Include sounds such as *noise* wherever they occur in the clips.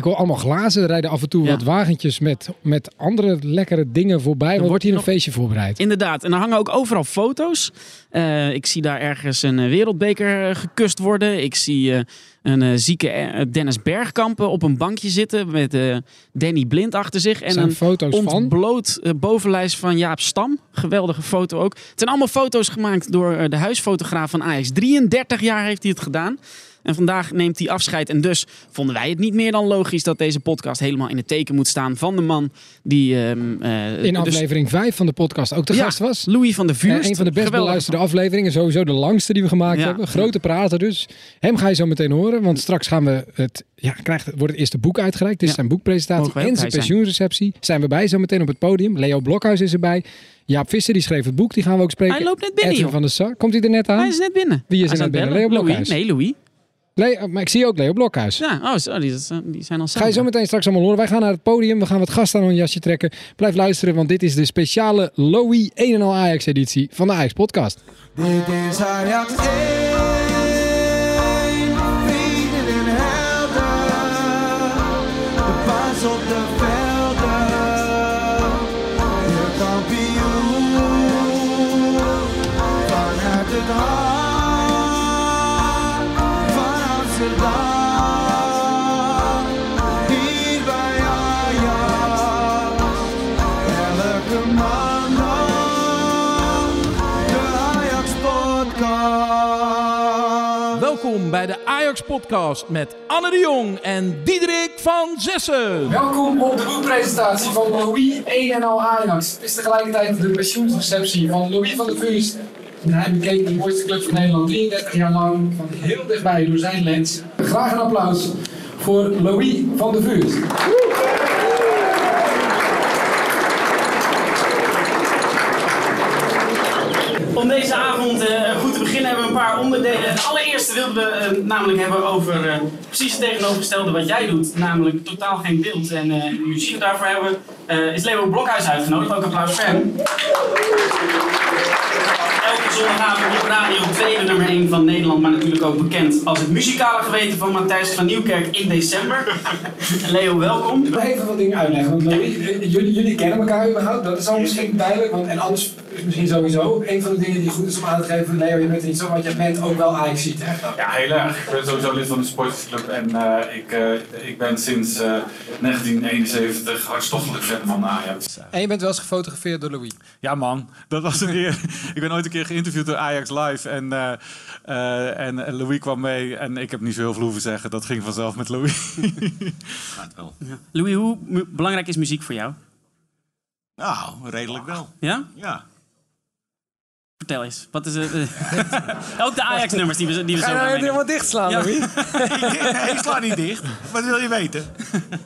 Ik hoor allemaal glazen. Er rijden af en toe Ja. wat wagentjes met, met andere lekkere dingen voorbij. Er wordt hier een feestje voorbereid. Inderdaad, en er hangen ook overal foto's. Eh, ik zie daar ergens een eh, wereldbeker eh, gekust worden. Ik zie een zieke Dennis Bergkampen op een bankje zitten met Danny Blind achter zich. En een foto's van. ontbloot bovenlijst van Jaap Stam. Geweldige foto ook. Het zijn allemaal foto's gemaakt door de huisfotograaf van Ajax. 33 jaar heeft hij het gedaan. En vandaag neemt hij afscheid. En dus vonden wij het niet meer dan logisch dat deze podcast helemaal in het teken moet staan van de man die. ehm, eh, In dus- aflevering 5 van de podcast ook de Ja, gast was. Louis van de Eh, Vuurst. een van de best Geweldig. beluisterde afleveringen. Sowieso de langste die we gemaakt Ja. hebben. Grote prater dus. Hem ga je zo meteen horen. Want straks gaan we het, ja, krijgt, wordt het eerste boek uitgereikt. Dit is zijn boekpresentatie en zijn pensioenreceptie. Zijn we bij zo meteen op het podium. Leo Blokhuis is erbij. Jaap Visser die schreef het boek. Die gaan we ook spreken. Hij loopt net binnen, Edwin van der Sar. Komt hij er net aan? Hij is net binnen. Wie is Hij er net binnen? Leo Louis? Blokhuis? Nee, Louis. Leo, maar ik zie ook Leo Blokhuis. Ja, oh, zo, die, die zijn al Ga je samen. zo meteen straks allemaal horen. Wij gaan naar het podium. We gaan wat gasten aan een jasje trekken. Blijf luisteren, want dit is de speciale Lowy 1 en al Ajax editie van de Ajax podcast. Dit is Ajax 1, Podcast met Anne de Jong en Diederik van Zessen. Welkom op de boekpresentatie van Louis 1 en al Ajax. Het is tegelijkertijd de pensioensreceptie van Louis van der Vuurst. En hij bekeek de mooiste club van Nederland 33 jaar lang van heel dichtbij door zijn lens. Graag een applaus voor Louis van der Vuurst. Om deze avond eh, beginnen hebben we een paar onderdelen. Het allereerste wilden we eh, namelijk hebben over eh, precies het tegenovergestelde wat jij doet. Namelijk totaal geen beeld en eh, muziek. Daarvoor hebben is Leo Blokhuis uitgenodigd. Ook applaus voor hem. Elke zondagavond op Radio 2, de nummer 1 van Nederland, maar natuurlijk ook bekend als het muzikale geweten van Matthijs van Nieuwkerk in december. *laughs* Leo, welkom. Ik wil even wat dingen uitleggen, want Louis, eh, jullie, jullie kennen elkaar überhaupt. Dat is al misschien duidelijk, want en anders is misschien sowieso een van de dingen die goed is om aan te geven. Leo, je bent niet zo, want je bent ook wel Ajax ziet, hè? Ja, heel erg. Ik ben sowieso lid van de sportclub en eh, ik, eh, ik ben sinds eh, 1971 hartstochtelijk fan van Ajax. En je bent wel eens gefotografeerd door Louis. Ja man, dat was een eer. *laughs* ik ben ooit een keer geïnterviewd door Ajax Live en, eh, eh, en Louis kwam mee en ik heb niet zo heel veel hoeven zeggen. Dat ging vanzelf met Louis. *laughs* Louis, hoe mu- belangrijk is muziek voor jou? Nou, redelijk wel. Ja? Ja. Vertel eens. Wat is het? eh, *laughs* ook de Ajax-nummers die we, die we zo Ga je nou helemaal dicht slaan, Ja. Louis? nee, ik sla niet dicht. Wat wil je weten?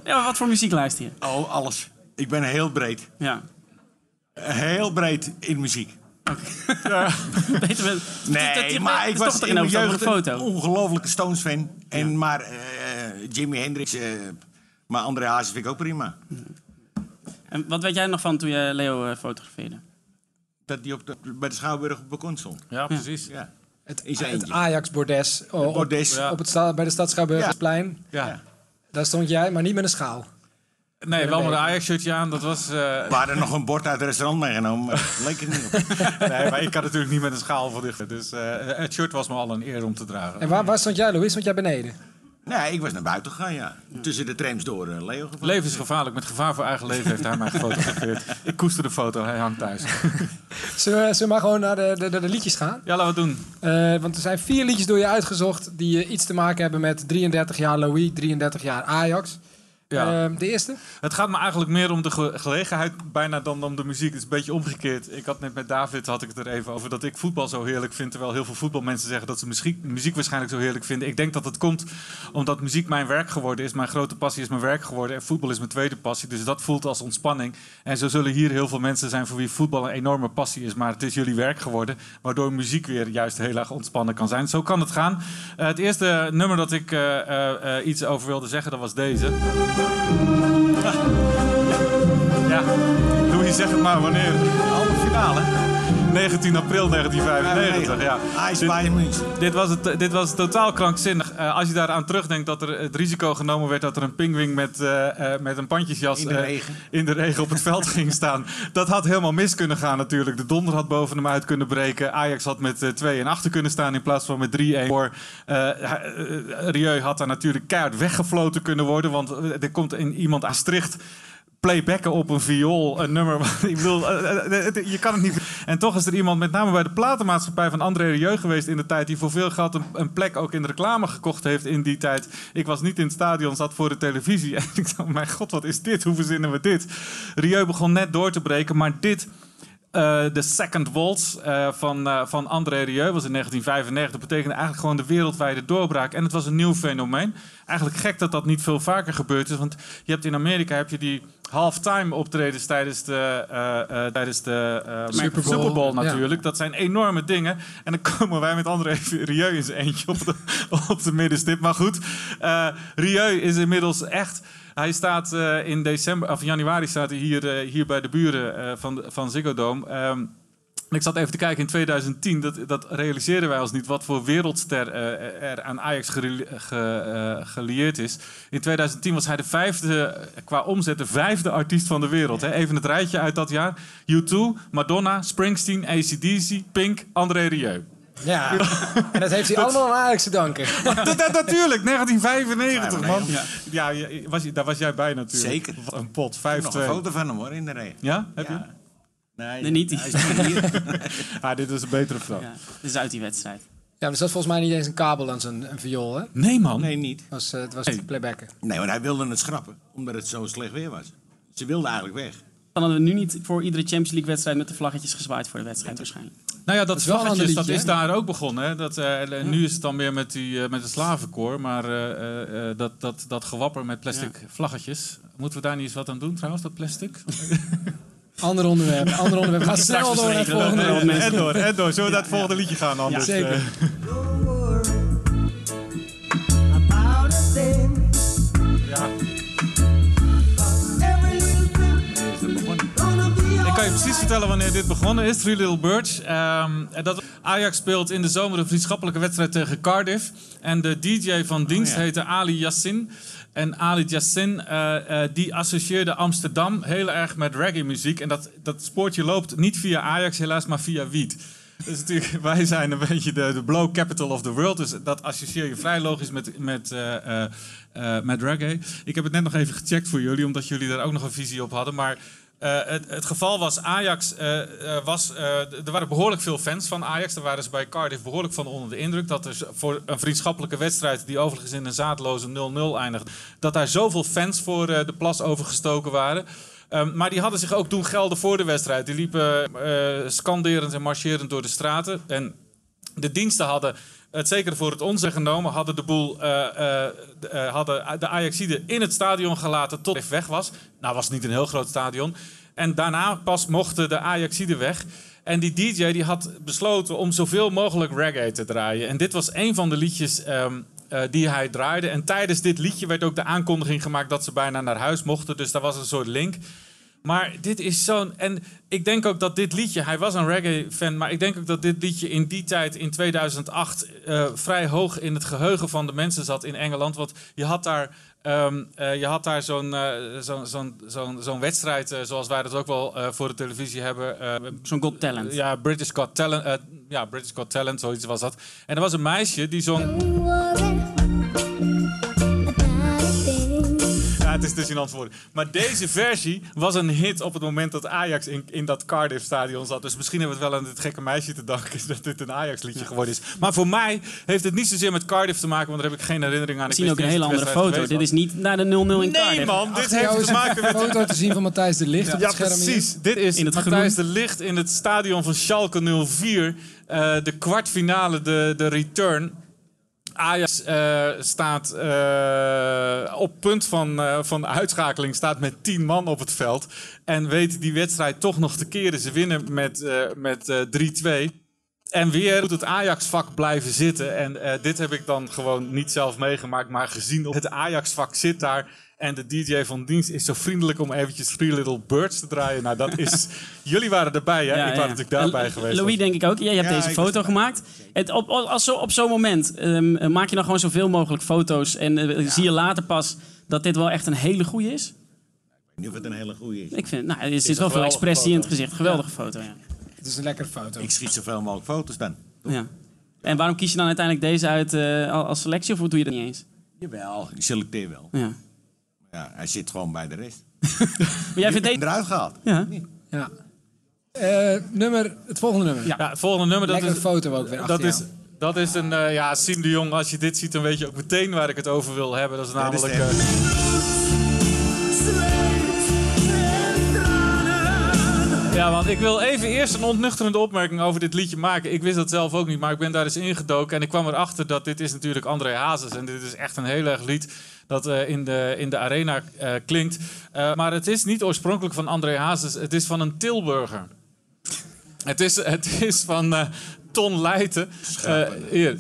Ja, maar wat voor muziek luister je? Oh, alles. Ik ben heel breed. Ja. Heel breed in muziek. *laughs* Beter met, Nee, maar ik was toch in mijn een jeugd een foto. ongelofelijke Stones-fan. En maar eh, Jimi Hendrix, eh, maar André Hazes vind ik ook prima. En wat weet jij nog van toen je Leo eh, fotografeerde? Dat die op de, bij de Schouwburg op balkon stond. Ja, precies. Ja. Het, het. Ajax-bordes oh, op, Bordes. op het bij de Stad Schouwburgersplein. Ja. Daar stond jij, maar niet met een schaal. Nee, wel met een Ajax-shirtje aan. Dat was... eh, We hadden nog een bord uit het restaurant meegenomen, maar dat leek er niet op. *laughs* nee, maar ik kan natuurlijk niet met een schaal verdichten. Dus eh, het shirt was me al een eer om te dragen. En waar, waar stond jij, Louis? Stond jij beneden? Nee, ik was naar buiten gegaan, ja. Tussen de trams door eh, Leo gevallen. Leven is gevaarlijk. Met gevaar voor eigen leven heeft hij mij gefotografeerd. *laughs* Ik koester de foto. Hij hangt thuis. *laughs* Zullen we, zullen we maar gewoon naar de, de, de, de liedjes gaan? Ja, laten we het doen. Eh, want er zijn vier liedjes door je uitgezocht die iets te maken hebben met 33 jaar Louis, 33 jaar Ajax. Ja. Eh, de eerste? Het gaat me eigenlijk meer om de ge- gelegenheid bijna dan om de muziek. Het is een beetje omgekeerd. Ik had net met David had ik het er even over dat ik voetbal zo heerlijk vind. Terwijl heel veel voetbalmensen zeggen dat ze muziek, muziek waarschijnlijk zo heerlijk vinden. Ik denk dat het komt omdat muziek mijn werk geworden is. Mijn grote passie is mijn werk geworden. En voetbal is mijn tweede passie. Dus dat voelt als ontspanning. En zo zullen hier heel veel mensen zijn voor wie voetbal een enorme passie is. Maar het is jullie werk geworden. Waardoor muziek weer juist heel erg ontspannen kan zijn. Zo kan het gaan. Eh, het eerste nummer dat ik eh, eh, iets over wilde zeggen, dat was deze. Ja, Louis, zeg het maar wanneer. Finale. 19 april 1995, ja. Dit- was, het, dit was totaal krankzinnig. Eh, als je daaraan terugdenkt dat er het risico genomen werd dat er een pingwing met, eh, eh, met een pandjesjas In de eh, regen. in de regen op het veld ging staan. *laughs* Dat had helemaal mis kunnen gaan natuurlijk. De donder had boven hem uit kunnen breken. Ajax had met eh, 2 en achter kunnen staan in plaats van met 3-1 voor. Eh hij- eh, Rieu had daar natuurlijk keihard weggefloten kunnen worden. Want eh, er komt in iemand aan Stricht playbacken op een viool, een nummer. Ik eh, eh, het- je kan het niet. En toch is er iemand, met name bij de platenmaatschappij van André Rieu geweest in de tijd, die voor veel geld een, plek ook in de reclame gekocht heeft in die tijd. Ik was niet in het stadion, zat voor de televisie. *laughs* En ik dacht, mijn god, wat is dit? Hoe verzinnen we dit? Rieu begon net door te breken, maar dit. eh, de Second Waltz eh, van, eh, van André Rieu was in 1995. Dat betekende eigenlijk gewoon de wereldwijde doorbraak. En het was een nieuw fenomeen. Eigenlijk gek dat dat niet veel vaker gebeurd is. Want je hebt in Amerika heb je die halftime optredens tijdens de, eh, tijdens de eh, Super Bowl. Super Bowl Ja. natuurlijk. Dat zijn enorme dingen. En dan komen wij met André Rieu in zijn eentje op de, *laughs* op de middenstip. Maar goed, Rieu is inmiddels echt... Hij staat in december, of januari staat hij hier, hier bij de buren van, van Ziggo Dome. Ehm, ik zat even te kijken in 2010, dat, dat realiseerden wij ons niet, wat voor wereldster eh, er aan Ajax ge- eh, gelieerd is. In 2010 was hij de vijfde, eh, qua omzet, de vijfde artiest van de wereld. Hè. Even het rijtje uit dat jaar. U2, Madonna, Springsteen, ACDC, Pink, André Rieu. Ja, en dat heeft hij *laughs* allemaal aan Ajax te danken. *laughs* dat, dat, natuurlijk, 1995 man. Ja, je- was, je- daar was jij bij natuurlijk. Zeker. Wat Een pot, 5-2. Ik heb nog een foto van hem hoor, in de regen. Ja, heb je? Nee, Nee, niet die. Hij is niet hier. *laughs* Ah, dit is een betere vraag. Ja, dit is uit die wedstrijd. Ja, er zat volgens mij niet eens een kabel aan zijn een viool, hè? Nee man. Nee, niet. Het was, eh, het was Hey. playbacken. Nee, want hij wilde het schrappen, omdat het zo slecht weer was. Ze wilden eigenlijk weg. Dan hadden we nu niet voor iedere Champions League wedstrijd met de vlaggetjes gezwaaid voor de wedstrijd waarschijnlijk. Nou ja, dat is wel een vlaggetjes, ander dat liedje, is hè? daar ook begonnen. Hè? Dat, eh, Nu is het dan weer met, die, eh, met het slavenkoor. Maar eh, eh, eh, dat, dat, dat gewapper met plastic vlaggetjes. Moeten we daar niet eens wat aan doen trouwens, dat plastic? *laughs* Ander onderwerp, *laughs* ander onderwerp. We gaan Straks snel door naar het volgende. wel. en door, en door. Zullen we naar het volgende liedje gaan Dus, zeker. eh. Ik kan je precies vertellen wanneer dit begonnen is. Three Little Birds. Ehm, en dat, Ajax speelt in de zomer een vriendschappelijke wedstrijd tegen Cardiff. En de DJ van dienst ja. heette Ali Yassin. En Ali Yassin eh, eh, die associeerde Amsterdam heel erg met reggae muziek. En dat, dat spoortje loopt niet via Ajax helaas, maar via Wiet. Dus natuurlijk, *laughs* wij zijn een beetje de, de blow capital of the world. Dus dat associeer je vrij logisch met, met, eh, met reggae. Ik heb het net nog even gecheckt voor jullie, omdat jullie daar ook nog een visie op hadden. Maar eh, het, het geval was, Ajax eh, eh, was... er waren behoorlijk veel fans van Ajax. Daar waren ze bij Cardiff behoorlijk van onder de indruk. Dat er voor een vriendschappelijke wedstrijd... die overigens in een zaadloze 0-0 eindigt... dat daar zoveel fans voor de plas overgestoken waren... Ehm, maar die hadden zich ook doen gelden voor de wedstrijd. Die liepen scanderend en marcherend door de straten. En de diensten hadden het zeker voor het onze genomen. Hadden de boel eh, eh, eh, hadden de Ajaxiden in het stadion gelaten tot het weg was. Nou was het niet een heel groot stadion. En daarna pas mochten de Ajaxiden weg. En die DJ die had besloten om zoveel mogelijk reggae te draaien. En dit was een van de liedjes ehm, eh, die hij draaide. En tijdens dit liedje werd ook de aankondiging gemaakt dat ze bijna naar huis mochten. Dus daar was een soort link. Maar dit is zo'n. En ik denk ook dat dit liedje. Hij was een reggae-fan. Maar ik denk ook dat dit liedje in die tijd, in 2008. eh, vrij hoog in het geheugen van de mensen zat in Engeland. Want je had daar. ehm, eh, je had daar zo'n eh, zo'n zo'n zo'n zo'n wedstrijd, zoals wij dat ook wel eh, voor de televisie hebben. eh, Zo'n Got Talent. ja, British Got Talent. eh, ja, British Got Talent, zoiets was dat. En er was een meisje die zong. Is dus in antwoord. Maar deze versie was een hit op het moment dat Ajax in, in dat Cardiff-stadion zat. Dus misschien hebben we het wel aan dit gekke meisje te danken *laughs* dat dit een Ajax-liedje geworden is. Maar voor mij heeft het niet zozeer met Cardiff te maken, want daar heb ik geen herinnering aan. We Ik zien ook een hele andere de foto. Dit is niet naar de 0-0 in was. Nee Cardiff. man, dit heeft te maken met... een *laughs* foto te zien van Matthijs de Licht op Ja, het scherm hier. precies. Dit is In het Matthijs groen. de Licht in het stadion van Schalke 04. eh, de kwartfinale, de, de return. Ajax eh, staat eh, op punt van, eh, van uitschakeling, staat met 10 man op het veld. En weet die wedstrijd toch nog te keren. Ze winnen met, met eh, 3-2. En weer moet het Ajax-vak blijven zitten. En eh, dit heb ik dan gewoon niet zelf meegemaakt, maar gezien. Het Ajax-vak zit daar. En de DJ van dienst is zo vriendelijk om eventjes Three Little Birds te draaien. Nou, dat is... *laughs* Jullie waren erbij, hè? Ja, ik ja. was natuurlijk daarbij geweest. Louis denk ik ook. Jij hebt Ja, deze foto gemaakt. Het, op, op- als zo, op zo'n moment ehm, eh, maak je dan gewoon zoveel mogelijk foto's. En eh, zie je later pas dat dit wel echt een hele goede is. Ik weet niet of het een hele goede is. Ik vind, nou, er zit wel veel expressie in het gezicht. Geweldige foto, ja. Het is een lekkere foto. Ik schiet zoveel mogelijk foto's dan. ja. En waarom kies je dan uiteindelijk deze uit eh, al- als selectie? Of doe je dat niet eens? Jawel, ik selecteer wel. Ja. Ja, hij zit gewoon bij de rest. *laughs* Maar jij vindt deze... Eruit gehaald. Ja. Ja. Eh, nummer, het volgende nummer. Ja. Ja, het volgende nummer, dat Lekkere is... foto ook weer achter Dat is, dat is een, eh, ja, Siem de Jong, als je dit ziet, dan weet je ook meteen waar ik het over wil hebben. Dat is dat is Ja, want ik wil even eerst een ontnuchterende opmerking over dit liedje maken. Ik wist dat zelf ook niet, maar ik ben daar eens ingedoken. En ik kwam erachter dat dit is natuurlijk André Hazes. En dit is echt een heel erg lied dat eh, in, de, in de arena eh, klinkt. Eh, maar het is niet oorspronkelijk van André Hazes. Het is van een Tilburger. Het is, het is van Ton Leijten. Hier.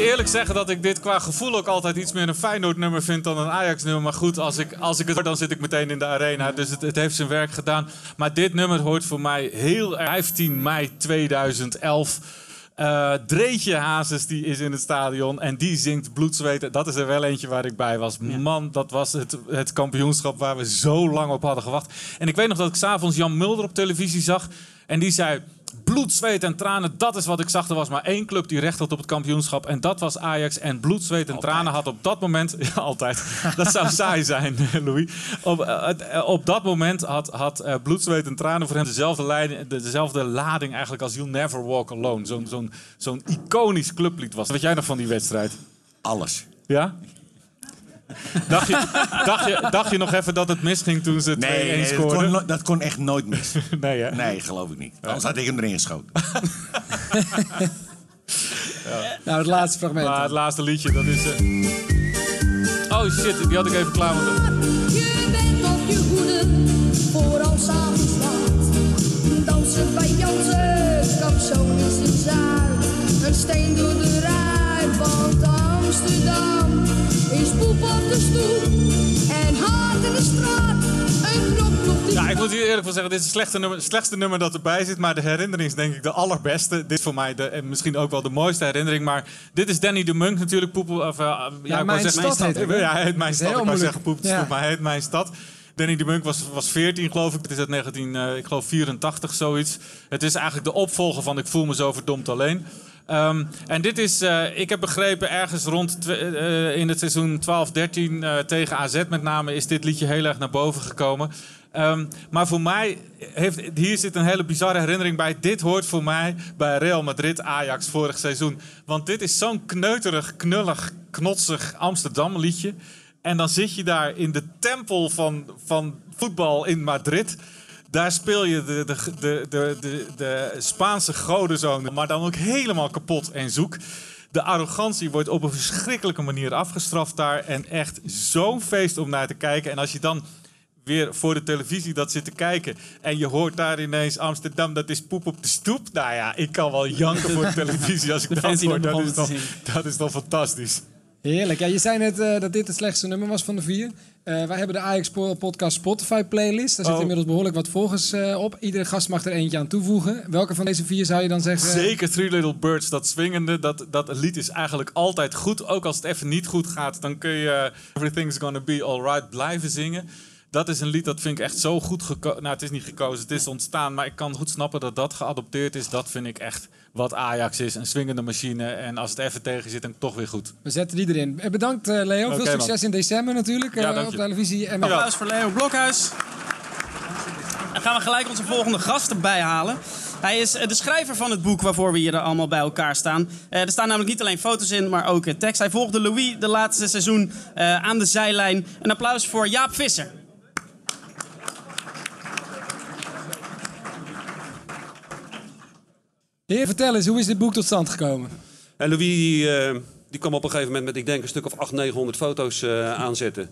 Je eerlijk zeggen dat ik dit qua gevoel ook altijd iets meer een Feyenoord nummer vind dan een Ajax nummer. Maar goed, als ik, als ik het hoor, dan zit ik meteen in de arena. Dus het, het heeft zijn werk gedaan. Maar dit nummer hoort voor mij heel erg 15 mei 2011. Eh Dreetje Hazes die is in het stadion en die zingt bloedzweet. Dat is er wel eentje waar ik bij was. Man, dat was het, het kampioenschap waar we zo lang op hadden gewacht. En ik weet nog dat ik s'avonds Jan Mulder op televisie zag. En die zei, bloed, zweet en tranen, dat is wat ik zag. Er was maar één club die recht had op het kampioenschap. En dat was Ajax. En bloed, zweet en tranen had op dat moment... *laughs* Ja, altijd. Dat zou *laughs* saai zijn, *laughs* Louis. Op, eh, eh, op dat moment had, had eh, bloed, zweet en tranen voor hem dezelfde, leiding, de- dezelfde lading eigenlijk als You'll Never Walk Alone. Zo'n zo'n zo'n iconisch clublied was. Wat jij nog van die wedstrijd? Alles. Ja? Dacht je, dacht, je, dacht je nog even dat het misging toen ze 2-1 Nee, nee, dat, scoorden? kon, no- dat kon echt nooit mis. *laughs* Nee, hè? Nee, geloof ik niet. Anders had ik hem erin geschoten. *laughs* Nou, het laatste fragment. Maar het laatste liedje, dat is... eh, Oh shit, die had ik even klaar moeten... Je bent op je hoede voor als avonds laat. Dansen bij Jansen, kapzoon is in Zuid. Een steen door de rij, want Amsterdam is poep op de stoep. En hard in de straat, een knop op de Ja, ik moet hier eerlijk van zeggen, dit is het slechtste nummer, slechtste nummer dat erbij zit. Maar de herinnering is denk ik de allerbeste. Dit is voor mij de, en misschien ook wel de mooiste herinnering. Maar dit is Danny de Munk natuurlijk. Poepel, of, eh, ja, ik wou Mijn zeggen- Stad heet? Ja, hij heet Mijn Stad. Ik wou zeggen Poep, Ja. maar hij heet Mijn Stad. Danny de Munk was, was 14 geloof ik. Het is uit 19, eh, ik geloof 84 zoiets. Het is eigenlijk de opvolger van Ik voel me zo verdomd alleen. Ehm, en dit is, eh, ik heb begrepen, ergens rond twe- eh, in het seizoen 12-13 eh, tegen AZ met name is dit liedje heel erg naar boven gekomen. Ehm, maar voor mij heeft, hier zit een hele bizarre herinnering bij. Dit hoort voor mij bij Real Madrid Ajax vorig seizoen. Want dit is zo'n kneuterig, knullig, knotsig Amsterdam liedje. En dan zit je daar in de tempel van, van voetbal in Madrid. Daar speel je de, de, de, de, de, de Spaanse godenzoon, maar dan ook helemaal kapot en zoek. De arrogantie wordt op een verschrikkelijke manier afgestraft daar. En echt zo'n feest om naar te kijken. En als je dan weer voor de televisie dat zit te kijken. En je hoort daar ineens Amsterdam, dat is poep op de stoep. Nou ja, ik kan wel janken voor de televisie als ik De dat hoor. Dat is, dan, dat is dan fantastisch. Heerlijk. Ja, je zei net eh, dat dit het slechtste nummer was van de vier. Eh, wij hebben de Ajax Po- Podcast Spotify playlist. Daar zitten Oh. inmiddels behoorlijk wat volgers eh, op. Iedere gast mag er eentje aan toevoegen. Welke van deze vier zou je dan zeggen? Zeker Three Little Birds, dat swingende, dat, dat lied is eigenlijk altijd goed. Ook als het even niet goed gaat, dan kun je Everything's Gonna Be Alright blijven zingen. Dat is een lied dat vind ik echt zo goed gekozen. Nou, het is niet gekozen, het is ontstaan. Maar ik kan goed snappen dat dat geadopteerd is. Dat vind ik echt wat Ajax is. Een swingende machine. En als het even tegen zit, dan toch weer goed. We zetten die erin. Eh, bedankt eh, Leo. Veel man. succes in december natuurlijk eh, Ja, op televisie. En Applaus voor Leo Blokhuis. Dan gaan we gelijk onze volgende gast erbij halen. Hij is de schrijver van het boek waarvoor we hier allemaal bij elkaar staan. Eh, er staan namelijk niet alleen foto's in, maar ook tekst. Hij volgde Louis de laatste seizoen eh, aan de zijlijn. Een applaus voor Jaap Visser. Heer, vertel eens, hoe is dit boek tot stand gekomen? En Louis die, eh, die kwam op een gegeven moment met, ik denk, een stuk of 800, 900 foto's eh, aanzetten.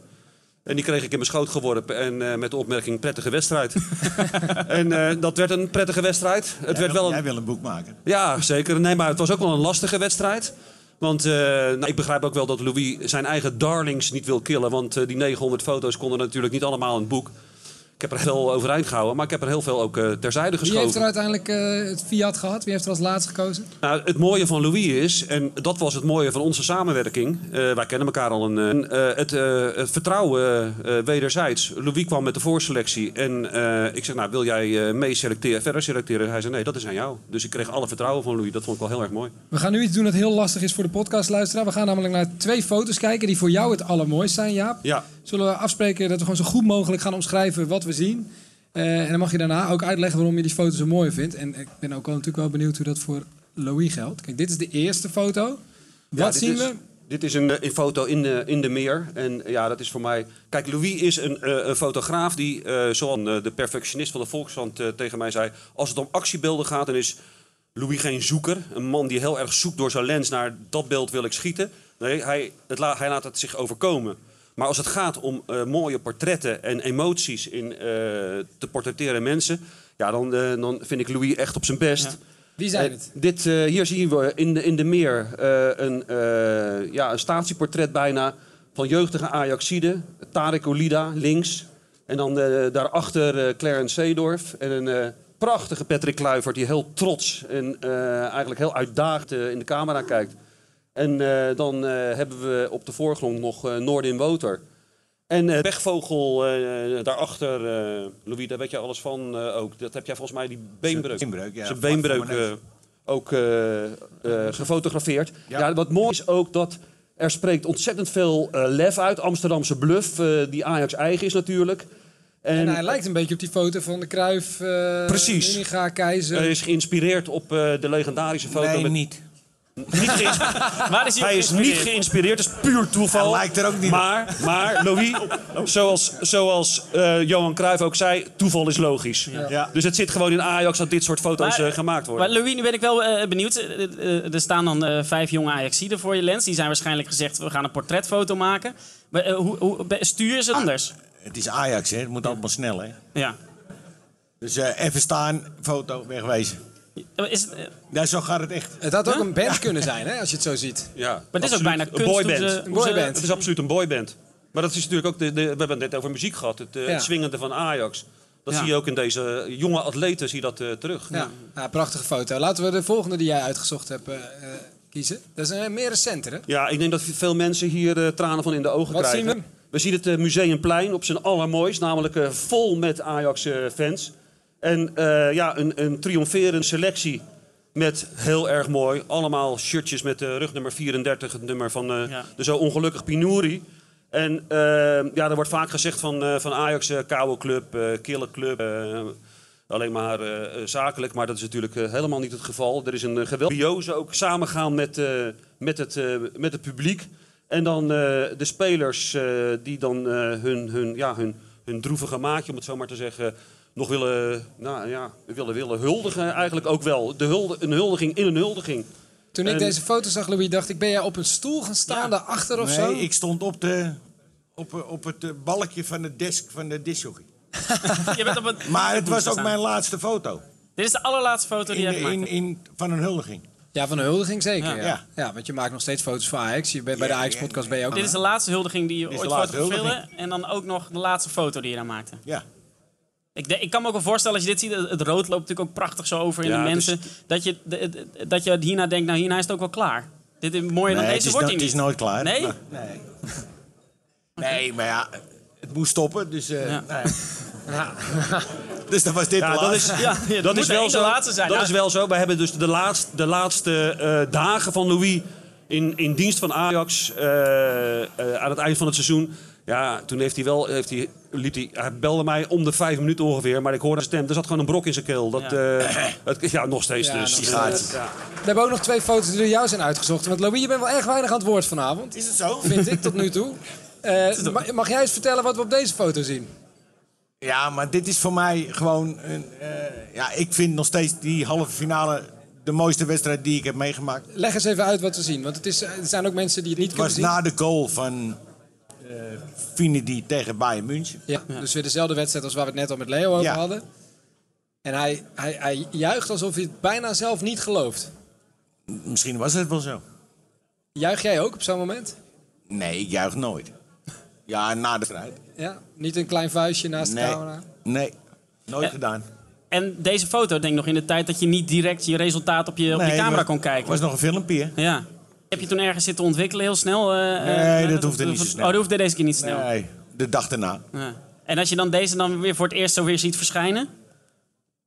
En die kreeg ik in mijn schoot geworpen en eh, met de opmerking prettige wedstrijd. *laughs* en eh, dat werd een prettige wedstrijd. Het Jij werd wil- wel Jij een... wil een boek maken. Ja, zeker. Nee, maar het was ook wel een lastige wedstrijd. Want eh, nou, ik begrijp ook wel dat Louis zijn eigen darlings niet wil killen. Want eh, die 900 foto's konden natuurlijk niet allemaal in het boek. Ik heb er heel overeind gehouden, maar ik heb er heel veel ook eh, terzijde Wie geschoven. heeft er uiteindelijk eh, het Fiat gehad? Wie heeft er als laatste gekozen? Nou, het mooie van Louis is, en dat was het mooie van onze samenwerking. eh, wij kennen elkaar al een. het, het vertrouwen wederzijds. Louis kwam met de voorselectie. En ik zeg, nou, wil jij mee selecteren, verder selecteren? Hij zei, nee, dat is aan jou. Dus ik kreeg alle vertrouwen van Louis. Dat vond ik wel heel erg mooi. We gaan nu iets doen dat heel lastig is voor de podcastluisteraar. We gaan namelijk naar twee foto's kijken die voor jou het allermooist zijn, Jaap. Ja. Zullen we afspreken dat we gewoon zo goed mogelijk gaan omschrijven wat we zien? Eh, en dan mag je daarna ook uitleggen waarom je die foto zo mooi vindt. En ik ben ook wel natuurlijk wel benieuwd hoe dat voor Louis geldt. Kijk, dit is de eerste foto. Wat Ja, zien is- we? Dit is een, eh, een foto in de, in de meer. En eh, ja, dat is voor mij... Kijk, Louis is een, een fotograaf die, zoals eh, de perfectionist van de Volkskrant tegen mij zei... als het om actiebeelden gaat, dan is Louis geen zoeker. Een man die heel erg zoekt door zijn lens naar dat beeld wil ik schieten. Nee, hij, het la- hij laat het zich overkomen. Maar als het gaat om eh, mooie portretten en emoties in eh, te portretteren mensen... Ja, dan, eh, dan vind ik Louis echt op zijn best. Wie zijn het? dit, hier zien we in de, in de meer een, ja, een statieportret bijna van jeugdige Ajaxide. Tarek Olida links. En dan daarachter Clarence Seedorf. En een prachtige Patrick Kluivert die heel trots en eigenlijk heel uitdagend in de camera kijkt. En eh, dan eh, hebben we op de voorgrond nog eh Noordin Woter. En eh pechvogel eh, daarachter, eh, Louis, daar weet je alles van eh, ook. Dat heb jij volgens mij, die beenbreuk. beenbreuk, ja, Zijn beenbreuk ook eh, eh, gefotografeerd. Ja. Ja. wat mooi is ook dat er spreekt ontzettend veel lef uit. Amsterdamse bluff, eh, die Ajax eigen is natuurlijk. En hij lijkt een beetje op die foto van de Kruif, eh Precies. Hij is geïnspireerd op eh, de legendarische foto. Nee, met- niet. Niet Waar *laughs* is hij is niet geïnspireerd? dat is puur toeval. Hij lijkt er ook niet op. maar, maar Louis, *laughs* zoals, zoals eh, Johan Cruijff ook zei, toeval is logisch. Ja. Dus het zit gewoon in Ajax dat dit soort foto's Maar- eh, gemaakt worden. Maar Louis, nu ben ik wel eh, benieuwd. Er staan dan vijf jonge Ajaxiden voor je lens. Die zijn waarschijnlijk gezegd, we gaan een portretfoto maken. Maar, hoe, hoe, stuur je ze anders? Het is Ajax, hè. Het moet allemaal snel, hè. Ja. Dus eh, even staan, foto, wegwezen. Is het, Ja, zo gaat het echt. Het had ook een band kunnen zijn, hè, als je het zo ziet. Ja, Maar het is ook bijna Een kunst hoe boyband. ze- Een boyband. Het is absoluut een boyband. Maar dat is natuurlijk ook, de, de- we hebben het net over muziek gehad, het, eh, Ja. het swingende van Ajax. Dat Ja. zie je ook in deze jonge atleten, zie je dat eh, terug. Ja, ja, prachtige foto. Laten we de volgende die jij uitgezocht hebt eh, kiezen. Dat is een meer recenter, hè? Ja, ik denk dat veel mensen hier tranen van in de ogen Wat krijgen. zien we? zien het Museumplein op zijn allermooist, namelijk eh, vol met Ajax-fans. En eh, ja, een, een triomferende selectie met heel erg mooi. Allemaal shirtjes met de rugnummer 34, het nummer van eh, Ja. de zo ongelukkig Pinouri. En eh, ja, er wordt vaak gezegd van, van Ajax, koude club, kille club. alleen maar zakelijk, maar dat is natuurlijk helemaal niet het geval. Er is een geweldige ook samengaan met, met, het, met het publiek. En dan de spelers die dan hun, hun, ja, hun, hun droevige maatje, om het zo maar te zeggen, nog willen, nou, ja, willen, willen huldigen. Eigenlijk ook wel. De hulde, een huldiging in een huldiging. Toen ik En- deze foto zag, Louis, dacht ik, ben jij op een stoel gaan staan daarachter of zo? Nee, ik stond op, de, op, op het eh, balkje van de desk van de discjockey. *laughs* je bent op een, Maar het was ook mijn laatste foto. Dit is de allerlaatste foto die In, je hebt in, gemaakt. in, van een huldiging. Ja, van een huldiging zeker. Ja. Ja, Ja. ja. want je maakt nog steeds foto's voor Ajax. Je bent bij de Ja, Ajax-podcast ben je ook. Dit is de laatste huldiging die je ooit fotografeerde. En dan ook nog de laatste foto die je dan maakte. Ja. Ik, de- ik kan me ook wel voorstellen, als je dit ziet, het het rood loopt natuurlijk ook prachtig zo over in Ja, de is- mensen. Dat, je, de- de- dat je hierna denkt, nou hierna is het ook wel klaar. Dit is mooier dan Nee, deze wordt no- het is nooit klaar. Nee? Maar- nee. Nee, maar ja, het moest stoppen. Dus, eh, Ja. nou ja. *laughs* dus dan was dit Ja, de dat is, laatste. Ja, *laughs* ja, dat is wel zo. laatste zijn. Dat Ja. is wel zo. We hebben dus de laatste, de laatste eh, dagen van Louis in, in dienst van Ajax eh, eh, aan het eind van het seizoen. Ja, toen heeft hij wel, heeft hij, liet hij, hij belde mij om de vijf minuten ongeveer, maar ik hoorde zijn stem. Er zat gewoon een brok in zijn keel. Dat, Ja. ja. het, ja, nog steeds Ja, dus. nog Die gaat. steeds. We hebben ook nog twee foto's die door jou zijn uitgezocht. Want Louis, je bent wel erg weinig aan het woord vanavond. Is het zo? Vind ik tot nu toe. *laughs* Eh, mag, mag jij eens vertellen wat we op deze foto zien? Ja, maar dit is voor mij gewoon... Een, eh, ja, ik vind nog steeds die halve finale de mooiste wedstrijd die ik heb meegemaakt. Leg eens even uit wat we zien. Want het, is, er zijn ook mensen die het niet Het was kunnen zien. na de goal van eh, Finidi tegen Bayern München. Ja, dus weer dezelfde wedstrijd als waar we het net al met Leo over Ja. hadden. En hij, hij, hij juicht alsof hij het bijna zelf niet gelooft. Misschien was het wel zo. Juich jij ook op zo'n moment? Nee, ik juich nooit. Ja, na de strijd. Ja? Niet een klein vuistje naast de camera? Nee, nooit gedaan. En deze foto, denk ik nog in de tijd dat je niet direct je resultaat op je, op je camera kon kijken. was nog een filmpje. hè? Ja. Heb je toen ergens zitten ontwikkelen heel snel? eh, Nee, eh, dat hoefde niet zo snel. Oh, dat hoefde deze keer niet snel. Nee, de dag daarna. Ja. En als je dan deze dan weer voor het eerst zo weer ziet verschijnen,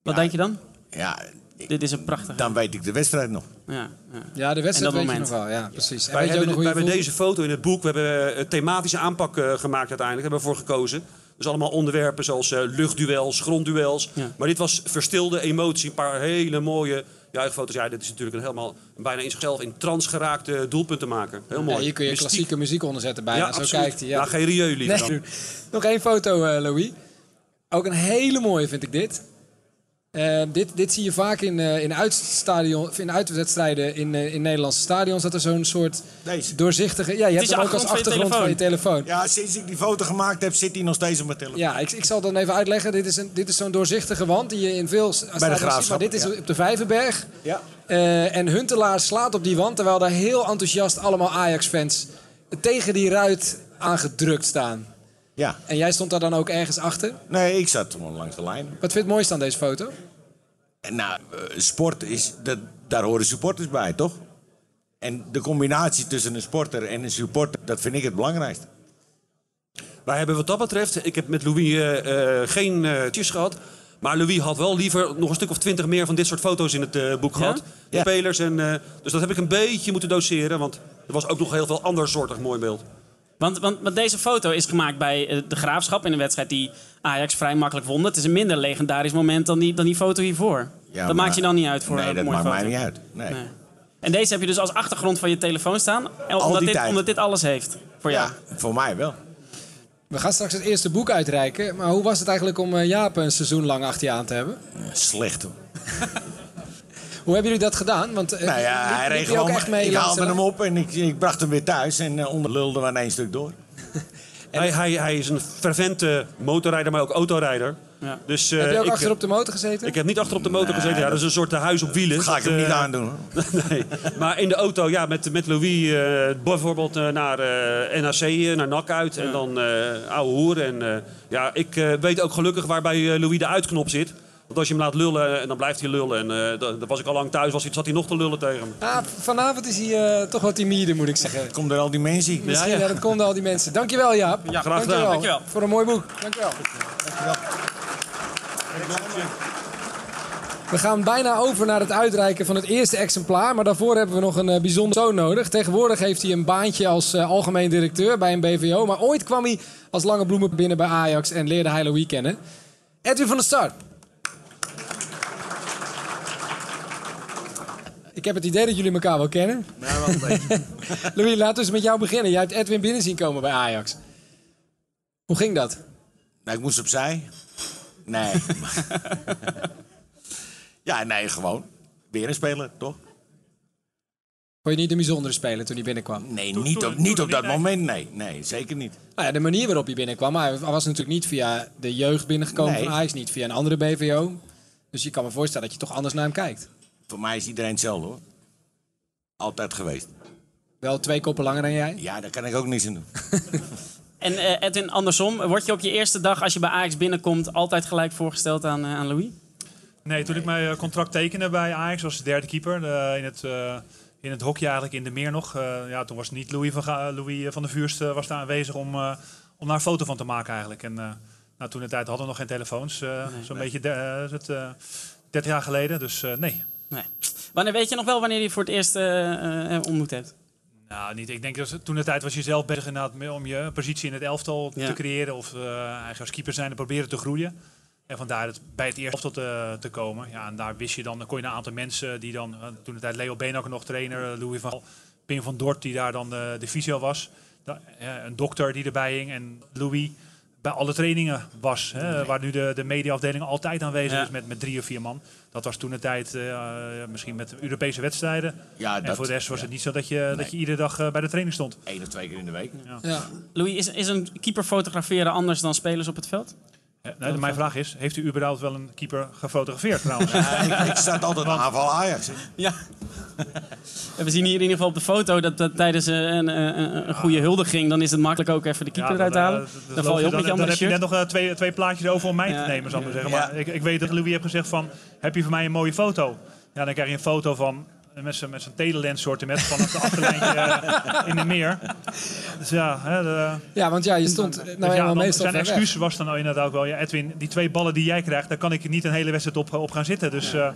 wat denk je dan? Ja, Dit is een prachtige. dan weet ik de wedstrijd nog. Ja, ja. Ja, de wedstrijd weet moment. je nog wel. Ja, precies. En Wij hebben, nog wij hebben deze foto in het boek, we hebben een thematische aanpak eh, gemaakt uiteindelijk, hebben we voor gekozen. Dus allemaal onderwerpen zoals eh, luchtduels, grondduels. Ja. Maar dit was verstilde emotie, een paar hele mooie juichfoto's. Ja, dit is natuurlijk een helemaal bijna in zichzelf in trance geraakte doelpunten maken. Heel mooi. Ja, hier kun je Mystiek. klassieke muziek onderzetten bijna. Ja, Zo absoluut. kijkt hij. Ja. Ja, geen rieu liever Nee. dan. *laughs* Nog één foto, eh, Louis. Ook een hele mooie vind ik dit. Eh, dit, dit zie je vaak in, eh, in, uitstadion, of in uitwedstrijden in, eh, in Nederlandse stadions. Dat er zo'n soort Deze. doorzichtige... Ja, je hebt hem ook als achtergrond van je achtergrond van je telefoon. Ja, sinds ik die foto gemaakt heb, zit hij nog steeds op mijn telefoon. Ja, ik, ik zal dan even uitleggen. Dit is, een, dit is zo'n doorzichtige wand die je in veel stadions ziet. Maar dit is ja. op de Vijverberg. Ja. Eh, en Huntelaar slaat op die wand, terwijl daar heel enthousiast allemaal Ajax-fans tegen die ruit aangedrukt staan. Ja. En jij stond daar dan ook ergens achter. Nee, ik zat gewoon langs de lijn. Wat vind je het mooiste aan deze foto? En Nou, eh, sport is, dat, daar horen supporters bij, toch? En de combinatie tussen een sporter en een supporter, dat vind ik het belangrijkste. Wij hebben wat dat betreft, ik heb met Louis eh, eh, geen eh tjes gehad. Maar Louis had wel liever nog een stuk of twintig meer van dit soort foto's in het eh, boek gehad. De Ja. spelers. En, eh, dus dat heb ik een beetje moeten doseren. Want er was ook nog heel veel ander soortig mooi beeld. Want, want, want deze foto is gemaakt bij eh, de Graafschap in een wedstrijd die Ajax vrij makkelijk won. Het is een minder legendarisch moment dan die, dan die foto hiervoor. Ja, dat maar- maakt je dan niet uit voor Nee, een dat mooie maakt foto. mij niet uit. Nee. Nee. En deze heb je dus als achtergrond van je telefoon staan. En omdat, die dit, tijd. omdat dit alles heeft voor jou. Ja, voor mij wel. We gaan straks het eerste boek uitreiken. Maar hoe was het eigenlijk om eh, Jaap een seizoen lang achter je aan te hebben? Slecht hoor. Hoe hebben jullie dat gedaan? Want eh, Nou ja, liep- hij reed ook gewoon. echt mee ik haalde de hem op en ik, ik bracht hem weer thuis. En uh, onderlulde we aan één stuk door. *laughs* Hij, hij, hij is een fervente motorrijder, maar ook autorijder. Ja. Dus, eh, Heb je ook ik, achter op de motor gezeten? ik heb niet achter op de motor gezeten. Ja, dat is een soort eh, huis op wielen. Dat ga ik hem niet eh, aandoen. *laughs* nee. Maar in de auto, ja, met, met Louis eh, bijvoorbeeld eh, naar eh, NAC, eh, naar NAC uit. En dan eh ouwe hoer. En eh, ja, ik eh, weet ook gelukkig waar bij eh, Louis de uitknop zit. Want als je hem laat lullen, en dan blijft hij lullen. En eh, dan was ik al lang thuis, was hij, zat hij nog te lullen tegen hem. Ah, vanavond is hij eh, toch wat timide, moet ik zeggen. Komt er al die mensen? Misschien, ja, dat komt door al die mensen. Dankjewel, Jaap. Ja, graag gedaan. Dankjewel. Dankjewel. Voor een mooi boek. Dankjewel. We gaan bijna over naar het uitreiken van het eerste exemplaar. Maar daarvoor hebben we nog een eh, bijzonder zoon nodig. Tegenwoordig heeft hij een baantje als eh, algemeen directeur bij een BVO. Maar ooit kwam hij als lange bloemen binnen bij Ajax en leerde hij Louis kennen. Edwin van der Start. Ik heb het idee dat jullie elkaar wel kennen. *laughs* Louis, laten we eens met jou beginnen. Jij hebt Edwin binnen zien komen bij Ajax. Hoe ging dat? Nou, ik moest opzij. Nee. *laughs* ja, nee, gewoon. Weer een speler, toch? Vond je niet een bijzondere speler toen hij binnenkwam? Nee, Toen- niet toen- op, niet op dat nee. moment, nee. Nee, zeker niet. Nou ja, de manier waarop hij binnenkwam. Hij was natuurlijk niet via de jeugd binnengekomen Nee. van Ajax. Niet via een andere BVO. Dus je kan me voorstellen dat je toch anders naar hem kijkt. Voor mij is iedereen hetzelfde, hoor. Altijd geweest. Wel twee koppen langer dan jij. Ja, daar kan ik ook niks aan doen. *laughs* En eh, Edwin, andersom, word je op je eerste dag als je bij Ajax binnenkomt altijd gelijk voorgesteld aan, eh, aan Louis? Nee, toen ik mijn eh, contract tekende bij Ajax was de derde keeper. in, het, eh, in het hockey eigenlijk in de meer nog. Eh, ja, toen was niet Louis van, Louis van der Vuurst was daar aanwezig om, eh, om daar een foto van te maken eigenlijk. En eh, nou, toen de tijd hadden we nog geen telefoons. eh, Zo'n beetje de, eh, het, eh, 30 jaar geleden. Dus eh, nee. Nee. Wanneer weet je nog wel wanneer je voor het eerst eh, eh, ontmoet hebt? Nou, niet. Ik denk dat toen de tijd was je zelf bezig inderdaad om je positie in het elftal Ja. te creëren. Of eh, eigenlijk als keeper zijn en proberen te groeien. En vandaar het bij het eerste elftal te, te komen. Ja, en daar wist je dan, dan kon je een aantal mensen die dan, eh, toen de tijd Leo Beenhakker nog trainer, eh, Louis van Gaal, Pim van Dort die daar dan de, de fysio was. Da- eh, een dokter die erbij hing en Louis bij alle trainingen was. Hè, waar nu de, de mediaafdeling altijd aanwezig Ja. is met, met drie of vier man. Dat was toen de tijd eh, misschien met Europese wedstrijden. Ja, en dat- voor de rest was ja. het niet zo dat je, dat je iedere dag eh, bij de training stond. Eén of twee keer in de week. Ja. Louis, is, is een keeper fotograferen anders dan spelers op het veld? Ja, nou, mijn vraag is, heeft u überhaupt wel een keeper gefotografeerd trouwens? *laughs* Ja, ik, ik sta altijd aanval Ajax. hè. Ja. We zien hier in ieder geval op de foto dat, dat tijdens een, een, een, een goede huldiging, dan is het makkelijk ook even de keeper Ja, eruit dan, halen. eh, dat- Dan dat val je op dan- met je Dan heb je net nog eh, twee, twee plaatjes over om mij Ja. te nemen, zal ik maar zeggen. Ja. Maar ik, ik weet dat Louis heeft gezegd van, heb je voor mij een mooie foto? Ja, dan krijg je een foto van eh, met zijn, met zijn telelens sortiment vanaf de achterlijntje eh, in de meer. Dus ja, hè, de, Ja, want ja, je stond eh, dus nou ja, dan- meestal zijn excuus was dan inderdaad ook wel, ja Edwin, die twee ballen die jij krijgt, daar kan ik niet een hele wedstrijd op, op gaan zitten. Dus eh,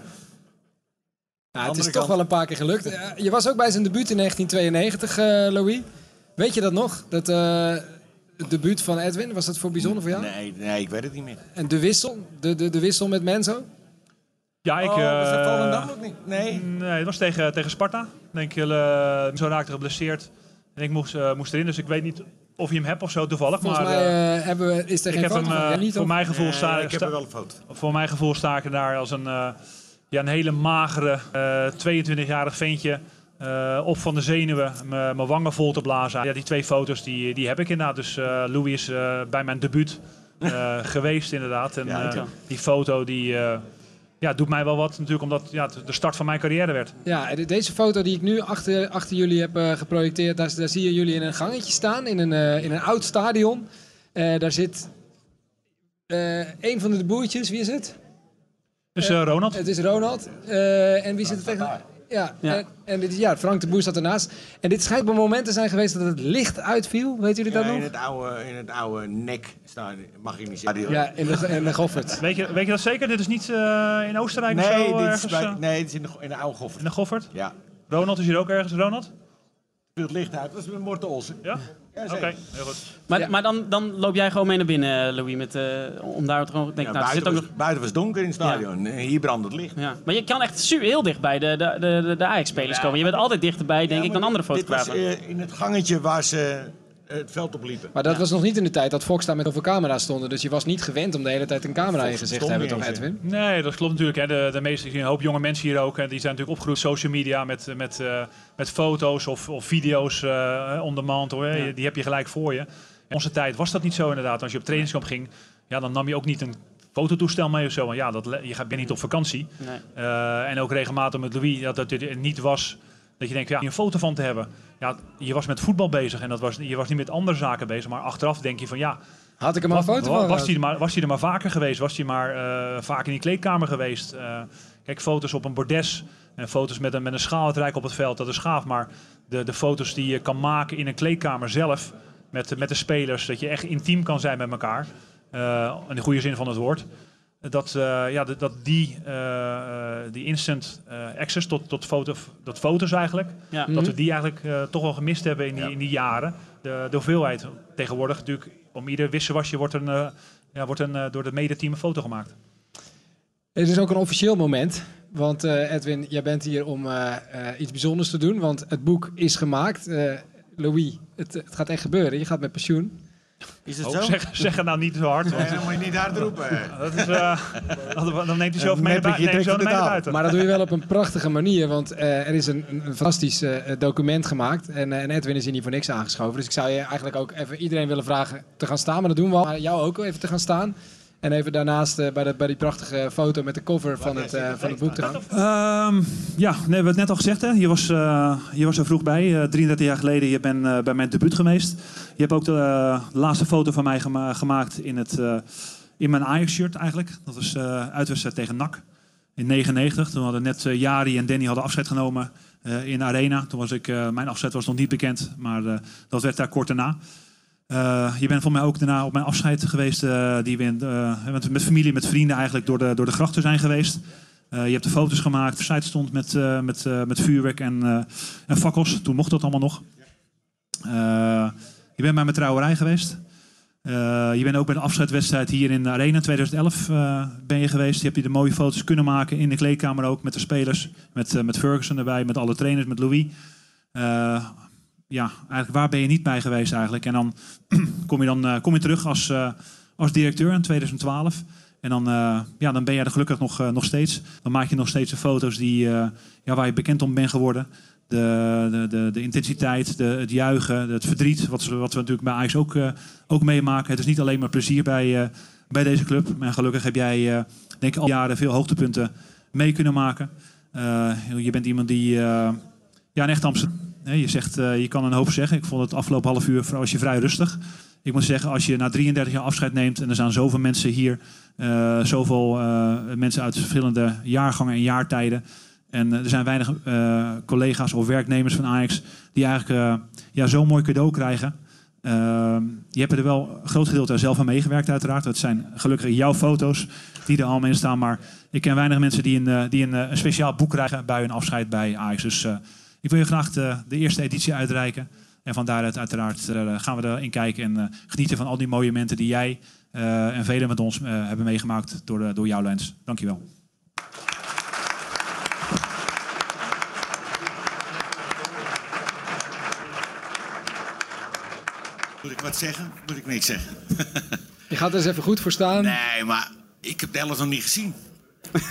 Ja, het is toch wel een paar keer gelukt. Eh, Je was ook bij zijn debuut in 1992, eh, Louis. Weet je dat nog? Dat eh, het debuut van Edwin, was dat voor bijzonder voor jou? Nee, nee, ik weet het niet meer. En de wissel? De, de, de wissel met Menzo? Ja, ik... Oh, was dat eh, Volendam ook niet? Nee. Nee, het was tegen, tegen Sparta. Denk je, eh, zo raakte geblesseerd. En ik moest, eh, moest erin, dus ik weet niet of je hem hebt of zo toevallig. Volgens maar, mij hebben we, is er ik geen heb foto hem, niet, voor mijn gevoel sta, ik heb sta- er wel een foto. voor mijn gevoel sta ik er daar als een, eh, ja, een hele magere eh 22-jarig ventje. eh, op van de zenuwen, mijn wangen vol te blazen. Ja, die twee foto's die, die heb ik inderdaad. Dus eh, Louis is eh, bij mijn debuut eh, *laughs* geweest inderdaad. En Ja, ik eh, die foto die, ja, doet mij wel wat natuurlijk, omdat ja, het de start van mijn carrière werd. Ja, deze foto die ik nu achter, achter jullie heb eh, geprojecteerd, daar, daar zie je jullie in een gangetje staan, in een, eh, in een oud stadion. Eh, daar zit eh, een van de boertjes, wie is het? Dus eh, Ronald. Het is Ronald. Eh, en wie zit er tegen? Ja, Ja. En, en dit ja, Frank de Boer staat ernaast. En dit schijnt op een moment te zijn geweest dat het licht uitviel. Weet jullie Ja, dat in nog? het oude, in het oude nek staan, mag ik niet zeggen. Ja, in de, in de Goffert. *laughs* Weet je, weet je dat zeker? Dit is niet eh, in Oostenrijk of Nee, zo? dit is ergens, bij, eh, nee, dit is in de, in de oude Goffert. in de Goffert? Ja. Ronald is hier ook ergens, Ronald? Het licht uit, dat is met Morten Olsen. Ja? Ja, Oké, heel goed. Maar, Ja. maar dan, dan loop jij gewoon mee naar binnen, eh, Louis, met, eh, om daar gewoon... Denk, Ja, nou, er zit buiten, ook was, nog, buiten was donker in het stadion. En Hier brandt het licht. ja. Maar je kan echt su- heel dichtbij de, de, de, de Ajax-spelers Ja, komen. Je bent altijd dichterbij, denk Ja, ik, dan andere dit was, fotografen. eh, in het gangetje waar ze het veld op liepen. Maar dat was nog niet in de tijd dat Fox daar met over camera's stonden. Dus je was niet gewend om de hele tijd een camera in je Fox gezicht te hebben, toch Edwin? Nee, dat klopt natuurlijk. Hè. De, de meeste, een hoop jonge mensen hier ook. En die zijn natuurlijk opgegroeid op social media met, met, eh, met foto's of, of video's eh on demand. Hoor. Ja. Die heb je gelijk voor je. In onze tijd was dat niet zo inderdaad. Als je op trainingskamp ging, ja, dan nam je ook niet een fototoestel mee of zo. Want ja, dat, je gaat bent niet op vakantie. Nee. Eh, en ook regelmatig met Louis, dat het niet was dat je denkt, ja, een foto van te hebben. Ja, je was met voetbal bezig en dat was, je was niet met andere zaken bezig. Maar achteraf denk je van ja, Had ik hem al een foto van was, hij er maar, was hij er maar vaker geweest? Was hij maar eh, vaak in die kleedkamer geweest? Eh, kijk, foto's op een bordes en foto's met een, met een schaaluitrijk op het veld, dat is gaaf. Maar de, de foto's die je kan maken in een kleedkamer zelf, met, met de spelers, dat je echt intiem kan zijn met elkaar. eh, in de goede zin van het woord. Dat, eh, ja, dat, dat die, eh, eh, die instant eh, access tot, tot, foto, tot foto's eigenlijk, Ja. dat we die eigenlijk eh, toch wel gemist hebben in die, Ja. in die jaren. De, de hoeveelheid tegenwoordig natuurlijk, om ieder wisselwasje wordt, een, eh, ja, wordt een, eh, door het medeteam een foto gemaakt. Het is ook een officieel moment. Want eh, Edwin, jij bent hier om eh, eh, iets bijzonders te doen. Want het boek is gemaakt. Eh, Louis, het, het gaat echt gebeuren. Je gaat met pensioen. Is het Oh, zo? zeg, zeg het nou niet zo hard. Want, Nee, dan moet je niet hard roepen. *laughs* dat is, eh, dan- neemt hij zelf Een mee buiten. Maar dat doe je wel op een prachtige manier. Want eh, er is een, een fantastisch eh, document gemaakt. En, eh, en Edwin is hier niet voor niks aangeschoven. Dus ik zou je eigenlijk ook even iedereen willen vragen te gaan staan. Maar dat doen we al. Maar jou ook even te gaan staan. En even daarnaast eh, bij, de, bij die prachtige foto met de cover van het, eh, van het boek te gaan. Ehm, ja, nee, we hebben het net al gezegd. Hè? Je, was, eh, je was er vroeg bij. eh 33 jaar geleden. Je bent eh, bij mijn debuut geweest. Je hebt ook de eh, laatste foto van mij gema- gemaakt in, het, eh, in mijn Ajax-shirt eigenlijk. Dat was eh uitwedstrijd tegen NAC in 99. Toen hadden net eh, Jari en Danny hadden afscheid genomen eh, in Arena. Toen was ik, eh, mijn afscheid was nog niet bekend, maar eh, dat werd daar kort daarna. Eh, je bent voor mij ook daarna op mijn afscheid geweest, eh, die we eh, met, familie, met vrienden eigenlijk door de, door de grachten zijn geweest. Je hebt de foto's gemaakt, versite stond met, met, met vuurwerk en, en fakkels. Toen mocht dat allemaal nog. Je bent bij mijn trouwerij geweest. Je bent ook bij de afscheidwedstrijd hier in de Arena 2011 eh, ben je geweest. Je hebt hier de mooie foto's kunnen maken in de kleedkamer ook met de spelers. Met, met Ferguson erbij, met alle trainers, met Louis. Ja, eigenlijk waar ben je niet bij geweest eigenlijk? En dan *clears throat* kom je, dan, eh, kom je terug als, eh, als directeur in 2012. En dan, eh, ja, dan ben je er gelukkig nog, nog steeds. Dan maak je nog steeds de foto's die, ja, waar je bekend om bent geworden. De, de, de, de intensiteit, de, het juichen, het verdriet. Wat, wat we natuurlijk bij Ajax ook, ook meemaken. Het is niet alleen maar plezier bij, bij deze club. Maar gelukkig heb jij, denk ik, al jaren veel hoogtepunten mee kunnen maken. Je bent iemand die... ja, een echt Amsterdam. Je zegt, eh, je kan een hoop zeggen. Ik vond het afgelopen half uur je vrij rustig. Ik moet zeggen, als je na 33 jaar afscheid neemt en er zijn zoveel mensen hier, eh, zoveel eh, mensen uit verschillende jaargangen en jaartijden. En er zijn weinig collega's of werknemers van Ajax die eigenlijk ja, zo'n mooi cadeau krijgen. Eh, je hebt er wel een groot gedeelte zelf aan meegewerkt, uiteraard. Dat zijn gelukkig jouw foto's die er allemaal in staan. Maar ik ken weinig mensen die een, die een, een speciaal boek krijgen bij hun afscheid bij Ajax. Dus ik wil je graag de, de eerste editie uitreiken. En van daaruit uiteraard eh, gaan we erin kijken en eh, genieten van al die mooie momenten die jij eh, en velen met ons eh, hebben meegemaakt door, de, door jouw lens. Dankjewel. Moet ik wat zeggen? Moet ik niks zeggen? *laughs* Je gaat er eens even goed voor staan. Nee, maar ik heb de helft nog niet gezien. *laughs*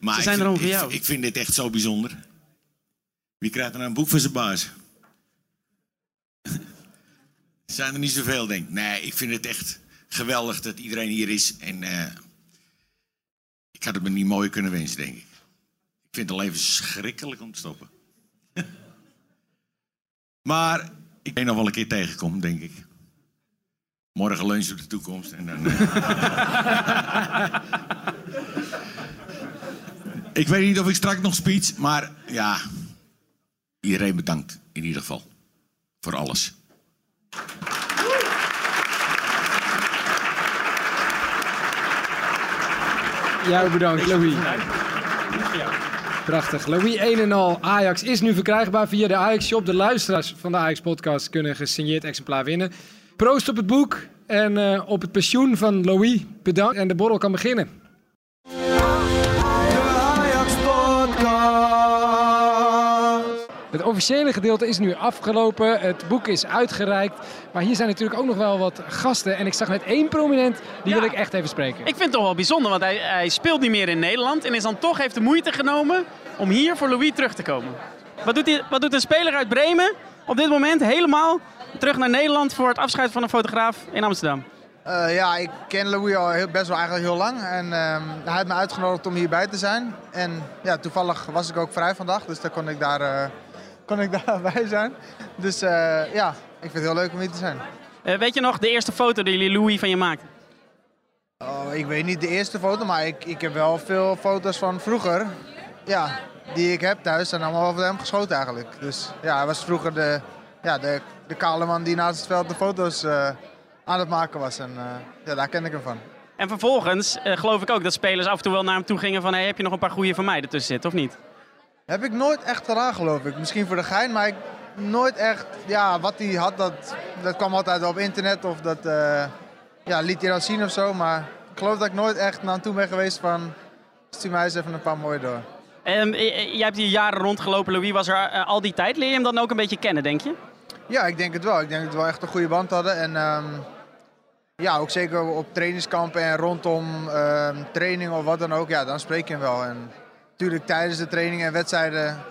maar Ze ik zijn er vind- om voor ik- jou. Ik, vind dit echt zo bijzonder. Wie krijgt er nou een boek van zijn baas? *laughs* zijn er niet zoveel, denk ik. Nee, ik vind het echt geweldig dat iedereen hier is. En eh, ik had het me niet mooier kunnen wensen, denk ik. Ik vind het al even schrikkelijk om te stoppen. *laughs* maar ik ben nog wel een keer tegenkom, denk ik. Morgen lunch op de toekomst. En dan, eh. *laughs* ik weet niet of ik straks nog speech, maar ja. Iedereen bedankt in ieder geval. Voor alles. Jou bedankt, Louis. Prachtig. Louis 1 en al. Ajax is nu verkrijgbaar via de Ajax Shop. De luisteraars van de Ajax Podcast kunnen gesigneerd exemplaar winnen. Proost op het boek en eh, op het pensioen van Louis. Bedankt en de borrel kan beginnen. Het officiële gedeelte is nu afgelopen. Het boek is uitgereikt. Maar hier zijn natuurlijk ook nog wel wat gasten. En ik zag net één prominent, die Ja. wil ik echt even spreken. Ik vind het toch wel bijzonder, want hij, hij speelt niet meer in Nederland en is dan toch heeft de moeite genomen om hier voor Louis terug te komen. Wat doet, hij, wat doet een speler uit Bremen op dit moment helemaal terug naar Nederland voor het afscheid van een fotograaf in Amsterdam? Eh, ja, ik ken Louis al heel, best wel eigenlijk heel lang. En ehm, hij heeft me uitgenodigd om hierbij te zijn. En ja, toevallig was ik ook vrij vandaag, dus dan kon ik, daar, eh, kon ik *laughs* daarbij zijn. Dus eh, ja, ik vind het heel leuk om hier te zijn. Eh, weet je nog de eerste foto die jullie Louis van je maakten? Oh, ik weet niet de eerste foto, maar ik, ik heb wel veel foto's van vroeger. Ja, die ik heb thuis zijn allemaal van hem geschoten eigenlijk. Dus ja, hij was vroeger de, ja, de, de kale man die naast het veld de foto's eh, aan het maken was. En ja, daar ken ik hem van. En vervolgens geloof ik ook dat spelers af en toe wel naar hem toe gingen van hey, heb je nog een paar goede van mij ertussen zitten of niet? Heb ik nooit echt gedaan, geloof ik. Misschien voor de gein, maar ik nooit echt. Ja, wat hij had, dat, dat kwam altijd wel op internet of dat eh, ja, liet hij dan zien of zo. Maar ik geloof dat ik nooit echt naar hem toe ben geweest van. Stuur mij eens even een paar mooie door. En eh, jij hebt hier jaren rondgelopen, Louis was er al die tijd. Leer je hem dan ook een beetje kennen, denk je? Ja, ik denk het wel. Ik denk dat we wel echt een goede band hadden. En ehm, ja, ook zeker op trainingskampen en rondom ehm training of wat dan ook. Ja, dan spreek je hem wel. En natuurlijk tijdens de trainingen en wedstrijden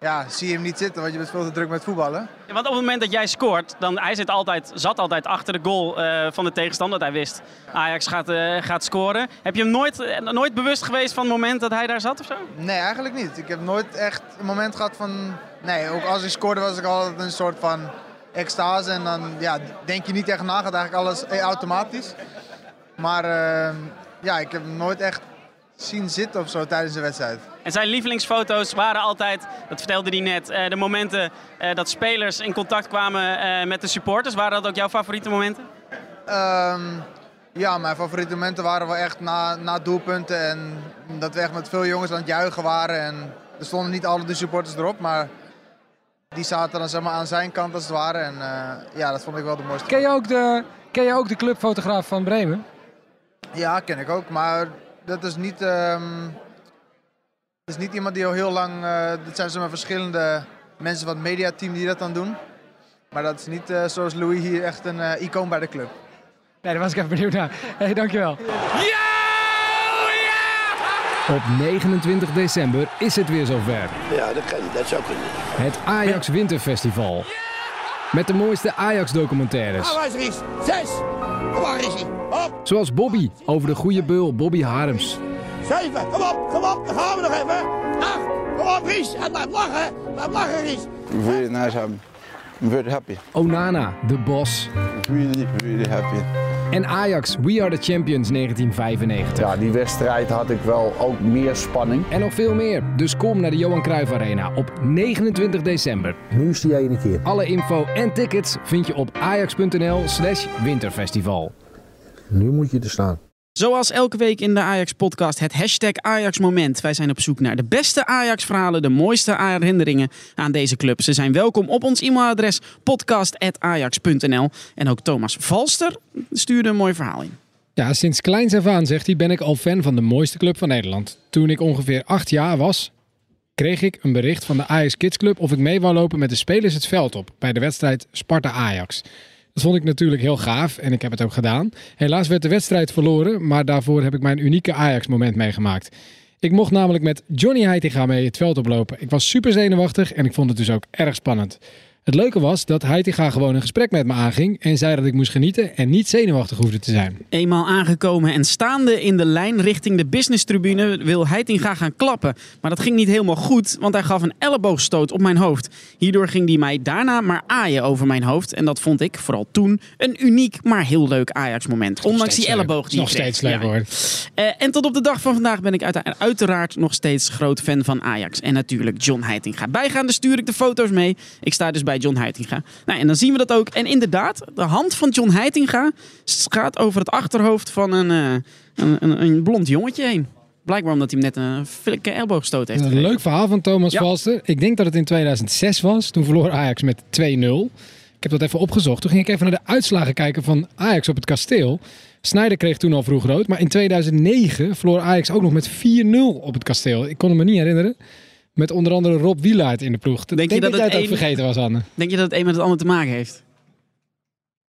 ja, zie je hem niet zitten, want je bent veel te druk met voetballen. Ja, want op het moment dat jij scoort, dan hij zit altijd, zat altijd achter de goal eh, van de tegenstander. Dat hij wist, Ajax gaat, eh, gaat scoren. Heb je hem nooit, eh, nooit bewust geweest van het moment dat hij daar zat of zo? Nee, eigenlijk niet. Ik heb nooit echt een moment gehad van... Nee, ook als ik scoorde was ik altijd een soort van extase. En dan ja, denk je niet echt na, gaat eigenlijk alles automatisch. Maar ja, ik heb hem nooit echt zien zitten of zo tijdens de wedstrijd. En zijn lievelingsfoto's waren altijd, dat vertelde hij net, eh, de momenten eh, dat spelers in contact kwamen eh, met de supporters. Waren dat ook jouw favoriete momenten? Ehm, ja, mijn favoriete momenten waren wel echt na, na doelpunten. En dat we echt met veel jongens aan het juichen waren. En er stonden niet alle de supporters erop, maar die zaten dan zeg maar, aan zijn kant als het ware. En eh, ja, dat vond ik wel de mooiste. Ken je ook de, ken je ook de clubfotograaf van Bremen? Ja, ken ik ook. Maar dat is niet, ehm, dat is niet iemand die al heel lang... eh dat zijn zomaar verschillende mensen van het mediateam die dat dan doen. Maar dat is niet eh, zoals Louis hier echt een eh, icoon bij de club. Nee, daar was ik even benieuwd naar. Hey, dankjewel. Op 29 december is het weer zover. Ja, dat kan. Dat zou kunnen. Het Ajax Winterfestival. Met de mooiste Ajax-documentaires. waar is Ries? Zes! Waar is hij? Op! Zoals Bobby over de goede beul Bobby Harms. Zeven! Kom op, kom op! Dan gaan we nog even! Acht! Kom op, Ries! En blijf lachen! Blijf lachen, Ries! Really nice. I'm, I'm very happy. Onana, de bos. Really, really happy. En Ajax, We Are The Champions 1995. Ja, die wedstrijd had ik wel ook meer spanning. En nog veel meer. Dus kom naar de Johan Cruijff Arena op 29 december. Nu is die ene keer. Alle info en tickets vind je op ajax.nl slash winterfestival. Nu moet je er staan. Zoals elke week in de Ajax-podcast het hashtag Ajax-moment. Wij zijn op zoek naar de beste Ajax-verhalen, de mooiste herinneringen aan deze club. Ze zijn welkom op ons e-mailadres podcast.ajax.nl. En ook Thomas Valster stuurde een mooi verhaal in. Ja, sinds kleins af aan, zegt hij, ben ik al fan van de mooiste club van Nederland. Toen ik ongeveer acht jaar was, kreeg ik een bericht van de Ajax Kids Club of ik mee wou lopen met de spelers het veld op bij de wedstrijd Sparta-Ajax. Dat vond ik natuurlijk heel gaaf en ik heb het ook gedaan. Helaas werd de wedstrijd verloren, maar daarvoor heb ik mijn unieke Ajax-moment meegemaakt. Ik mocht namelijk met Johnny Heitinga mee het veld oplopen. Ik was super zenuwachtig en ik vond het dus ook erg spannend. Het leuke was dat Heitinga gewoon een gesprek met me aanging en zei dat ik moest genieten en niet zenuwachtig hoefde te zijn. Eenmaal aangekomen en staande in de lijn richting de business-tribune wil Heitinga gaan klappen. Maar dat ging niet helemaal goed, want hij gaf een elleboogstoot op mijn hoofd. Hierdoor ging hij mij daarna maar aaien over mijn hoofd. En dat vond ik, vooral toen, een uniek, maar heel leuk Ajax-moment. Ondanks die elleboog die nog steeds leuk, hoor. Eh, en tot op de dag van vandaag ben ik uite- uiteraard nog steeds groot fan van Ajax. En natuurlijk John Heitinga. Bijgaande stuur ik de foto's mee. Ik sta dus bij John Heitinga. Nou, en dan zien we dat ook. En inderdaad, de hand van John Heitinga gaat over het achterhoofd van een, eh, een, een, een blond jongetje heen. Blijkbaar omdat hij hem net een flinke elleboogstoot heeft Een leuk verhaal van Thomas Ja. Valster. Ik denk dat het in 2006 was. Toen verloor Ajax met 2-0. Ik heb dat even opgezocht. Toen ging ik even naar de uitslagen kijken van Ajax op het kasteel. Snyder kreeg toen al vroeg rood. Maar in 2009 verloor Ajax ook nog met 4-0 op het kasteel. Ik kon het me niet herinneren. Met onder andere Rob Wielaert in de ploeg. Ik denk, je dat, dat jij het het ook een- vergeten was, Anne. Denk je dat het een met het ander te maken heeft?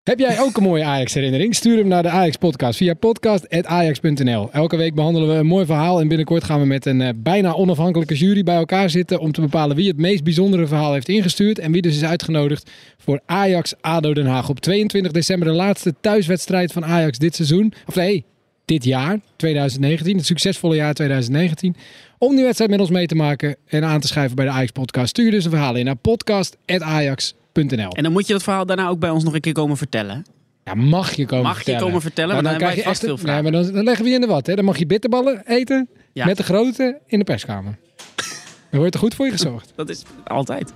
Heb jij ook een mooie Ajax-herinnering? Stuur hem naar de Ajax-podcast via podcast.ajax.nl. Elke week behandelen we een mooi verhaal en binnenkort gaan we met een eh, bijna onafhankelijke jury bij elkaar zitten om te bepalen wie het meest bijzondere verhaal heeft ingestuurd en wie dus is uitgenodigd voor Ajax-ADO Den Haag op 22 december, de laatste thuiswedstrijd van Ajax dit seizoen. Of nee, dit jaar, 2019, het succesvolle jaar 2019. Om die wedstrijd met ons mee te maken en aan te schrijven bij de Ajax-podcast, stuur je dus een verhaal in naar podcast.ajax.nl. En dan moet je dat verhaal daarna ook bij ons nog een keer komen vertellen. Ja, mag je komen Mag je vertellen. komen vertellen, Maar want dan krijg je vast echt- veel Nee, maar dan, dan leggen we je in de wat. Hè? Dan mag je bitterballen eten Ja. met de grote in de perskamer. Dan wordt er goed voor je gezorgd. *laughs* Dat is altijd.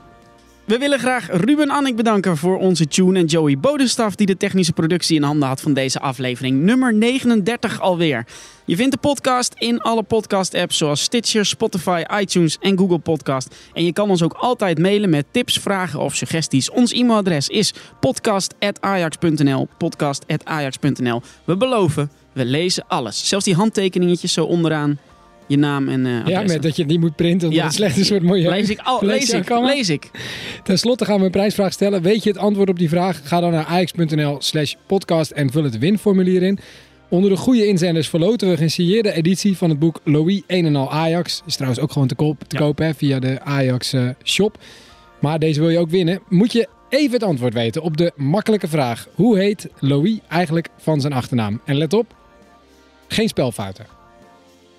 We willen graag Ruben Annik bedanken voor onze tune en Joey Bodenstaf die de technische productie in handen had van deze aflevering. Nummer 39 alweer. Je vindt de podcast in alle podcast-apps zoals Stitcher, Spotify, iTunes en Google Podcast. En je kan ons ook altijd mailen met tips, vragen of suggesties. Ons e-mailadres is podcast.ajax.nl podcast.ajax.nl We beloven, we lezen alles. Zelfs die handtekeningetjes zo onderaan. Je naam en eh Ja, met dat je het niet moet printen omdat Ja. het slecht is voor het milieu. Lees ik, al, Lees ik, lees ik. Ten slotte gaan we een prijsvraag stellen. Weet je het antwoord op die vraag? Ga dan naar ajax.nl slash podcast en vul het winformulier in. Onder de goede inzenders verloten we een gesigneerde editie van het boek Louis 1 en al Ajax. Is trouwens ook gewoon te, koop, te kopen hè, via de Ajax eh, shop. Maar deze wil je ook winnen. Moet je even het antwoord weten op de makkelijke vraag. Hoe heet Louis eigenlijk van zijn achternaam? En let op, geen spelfouten.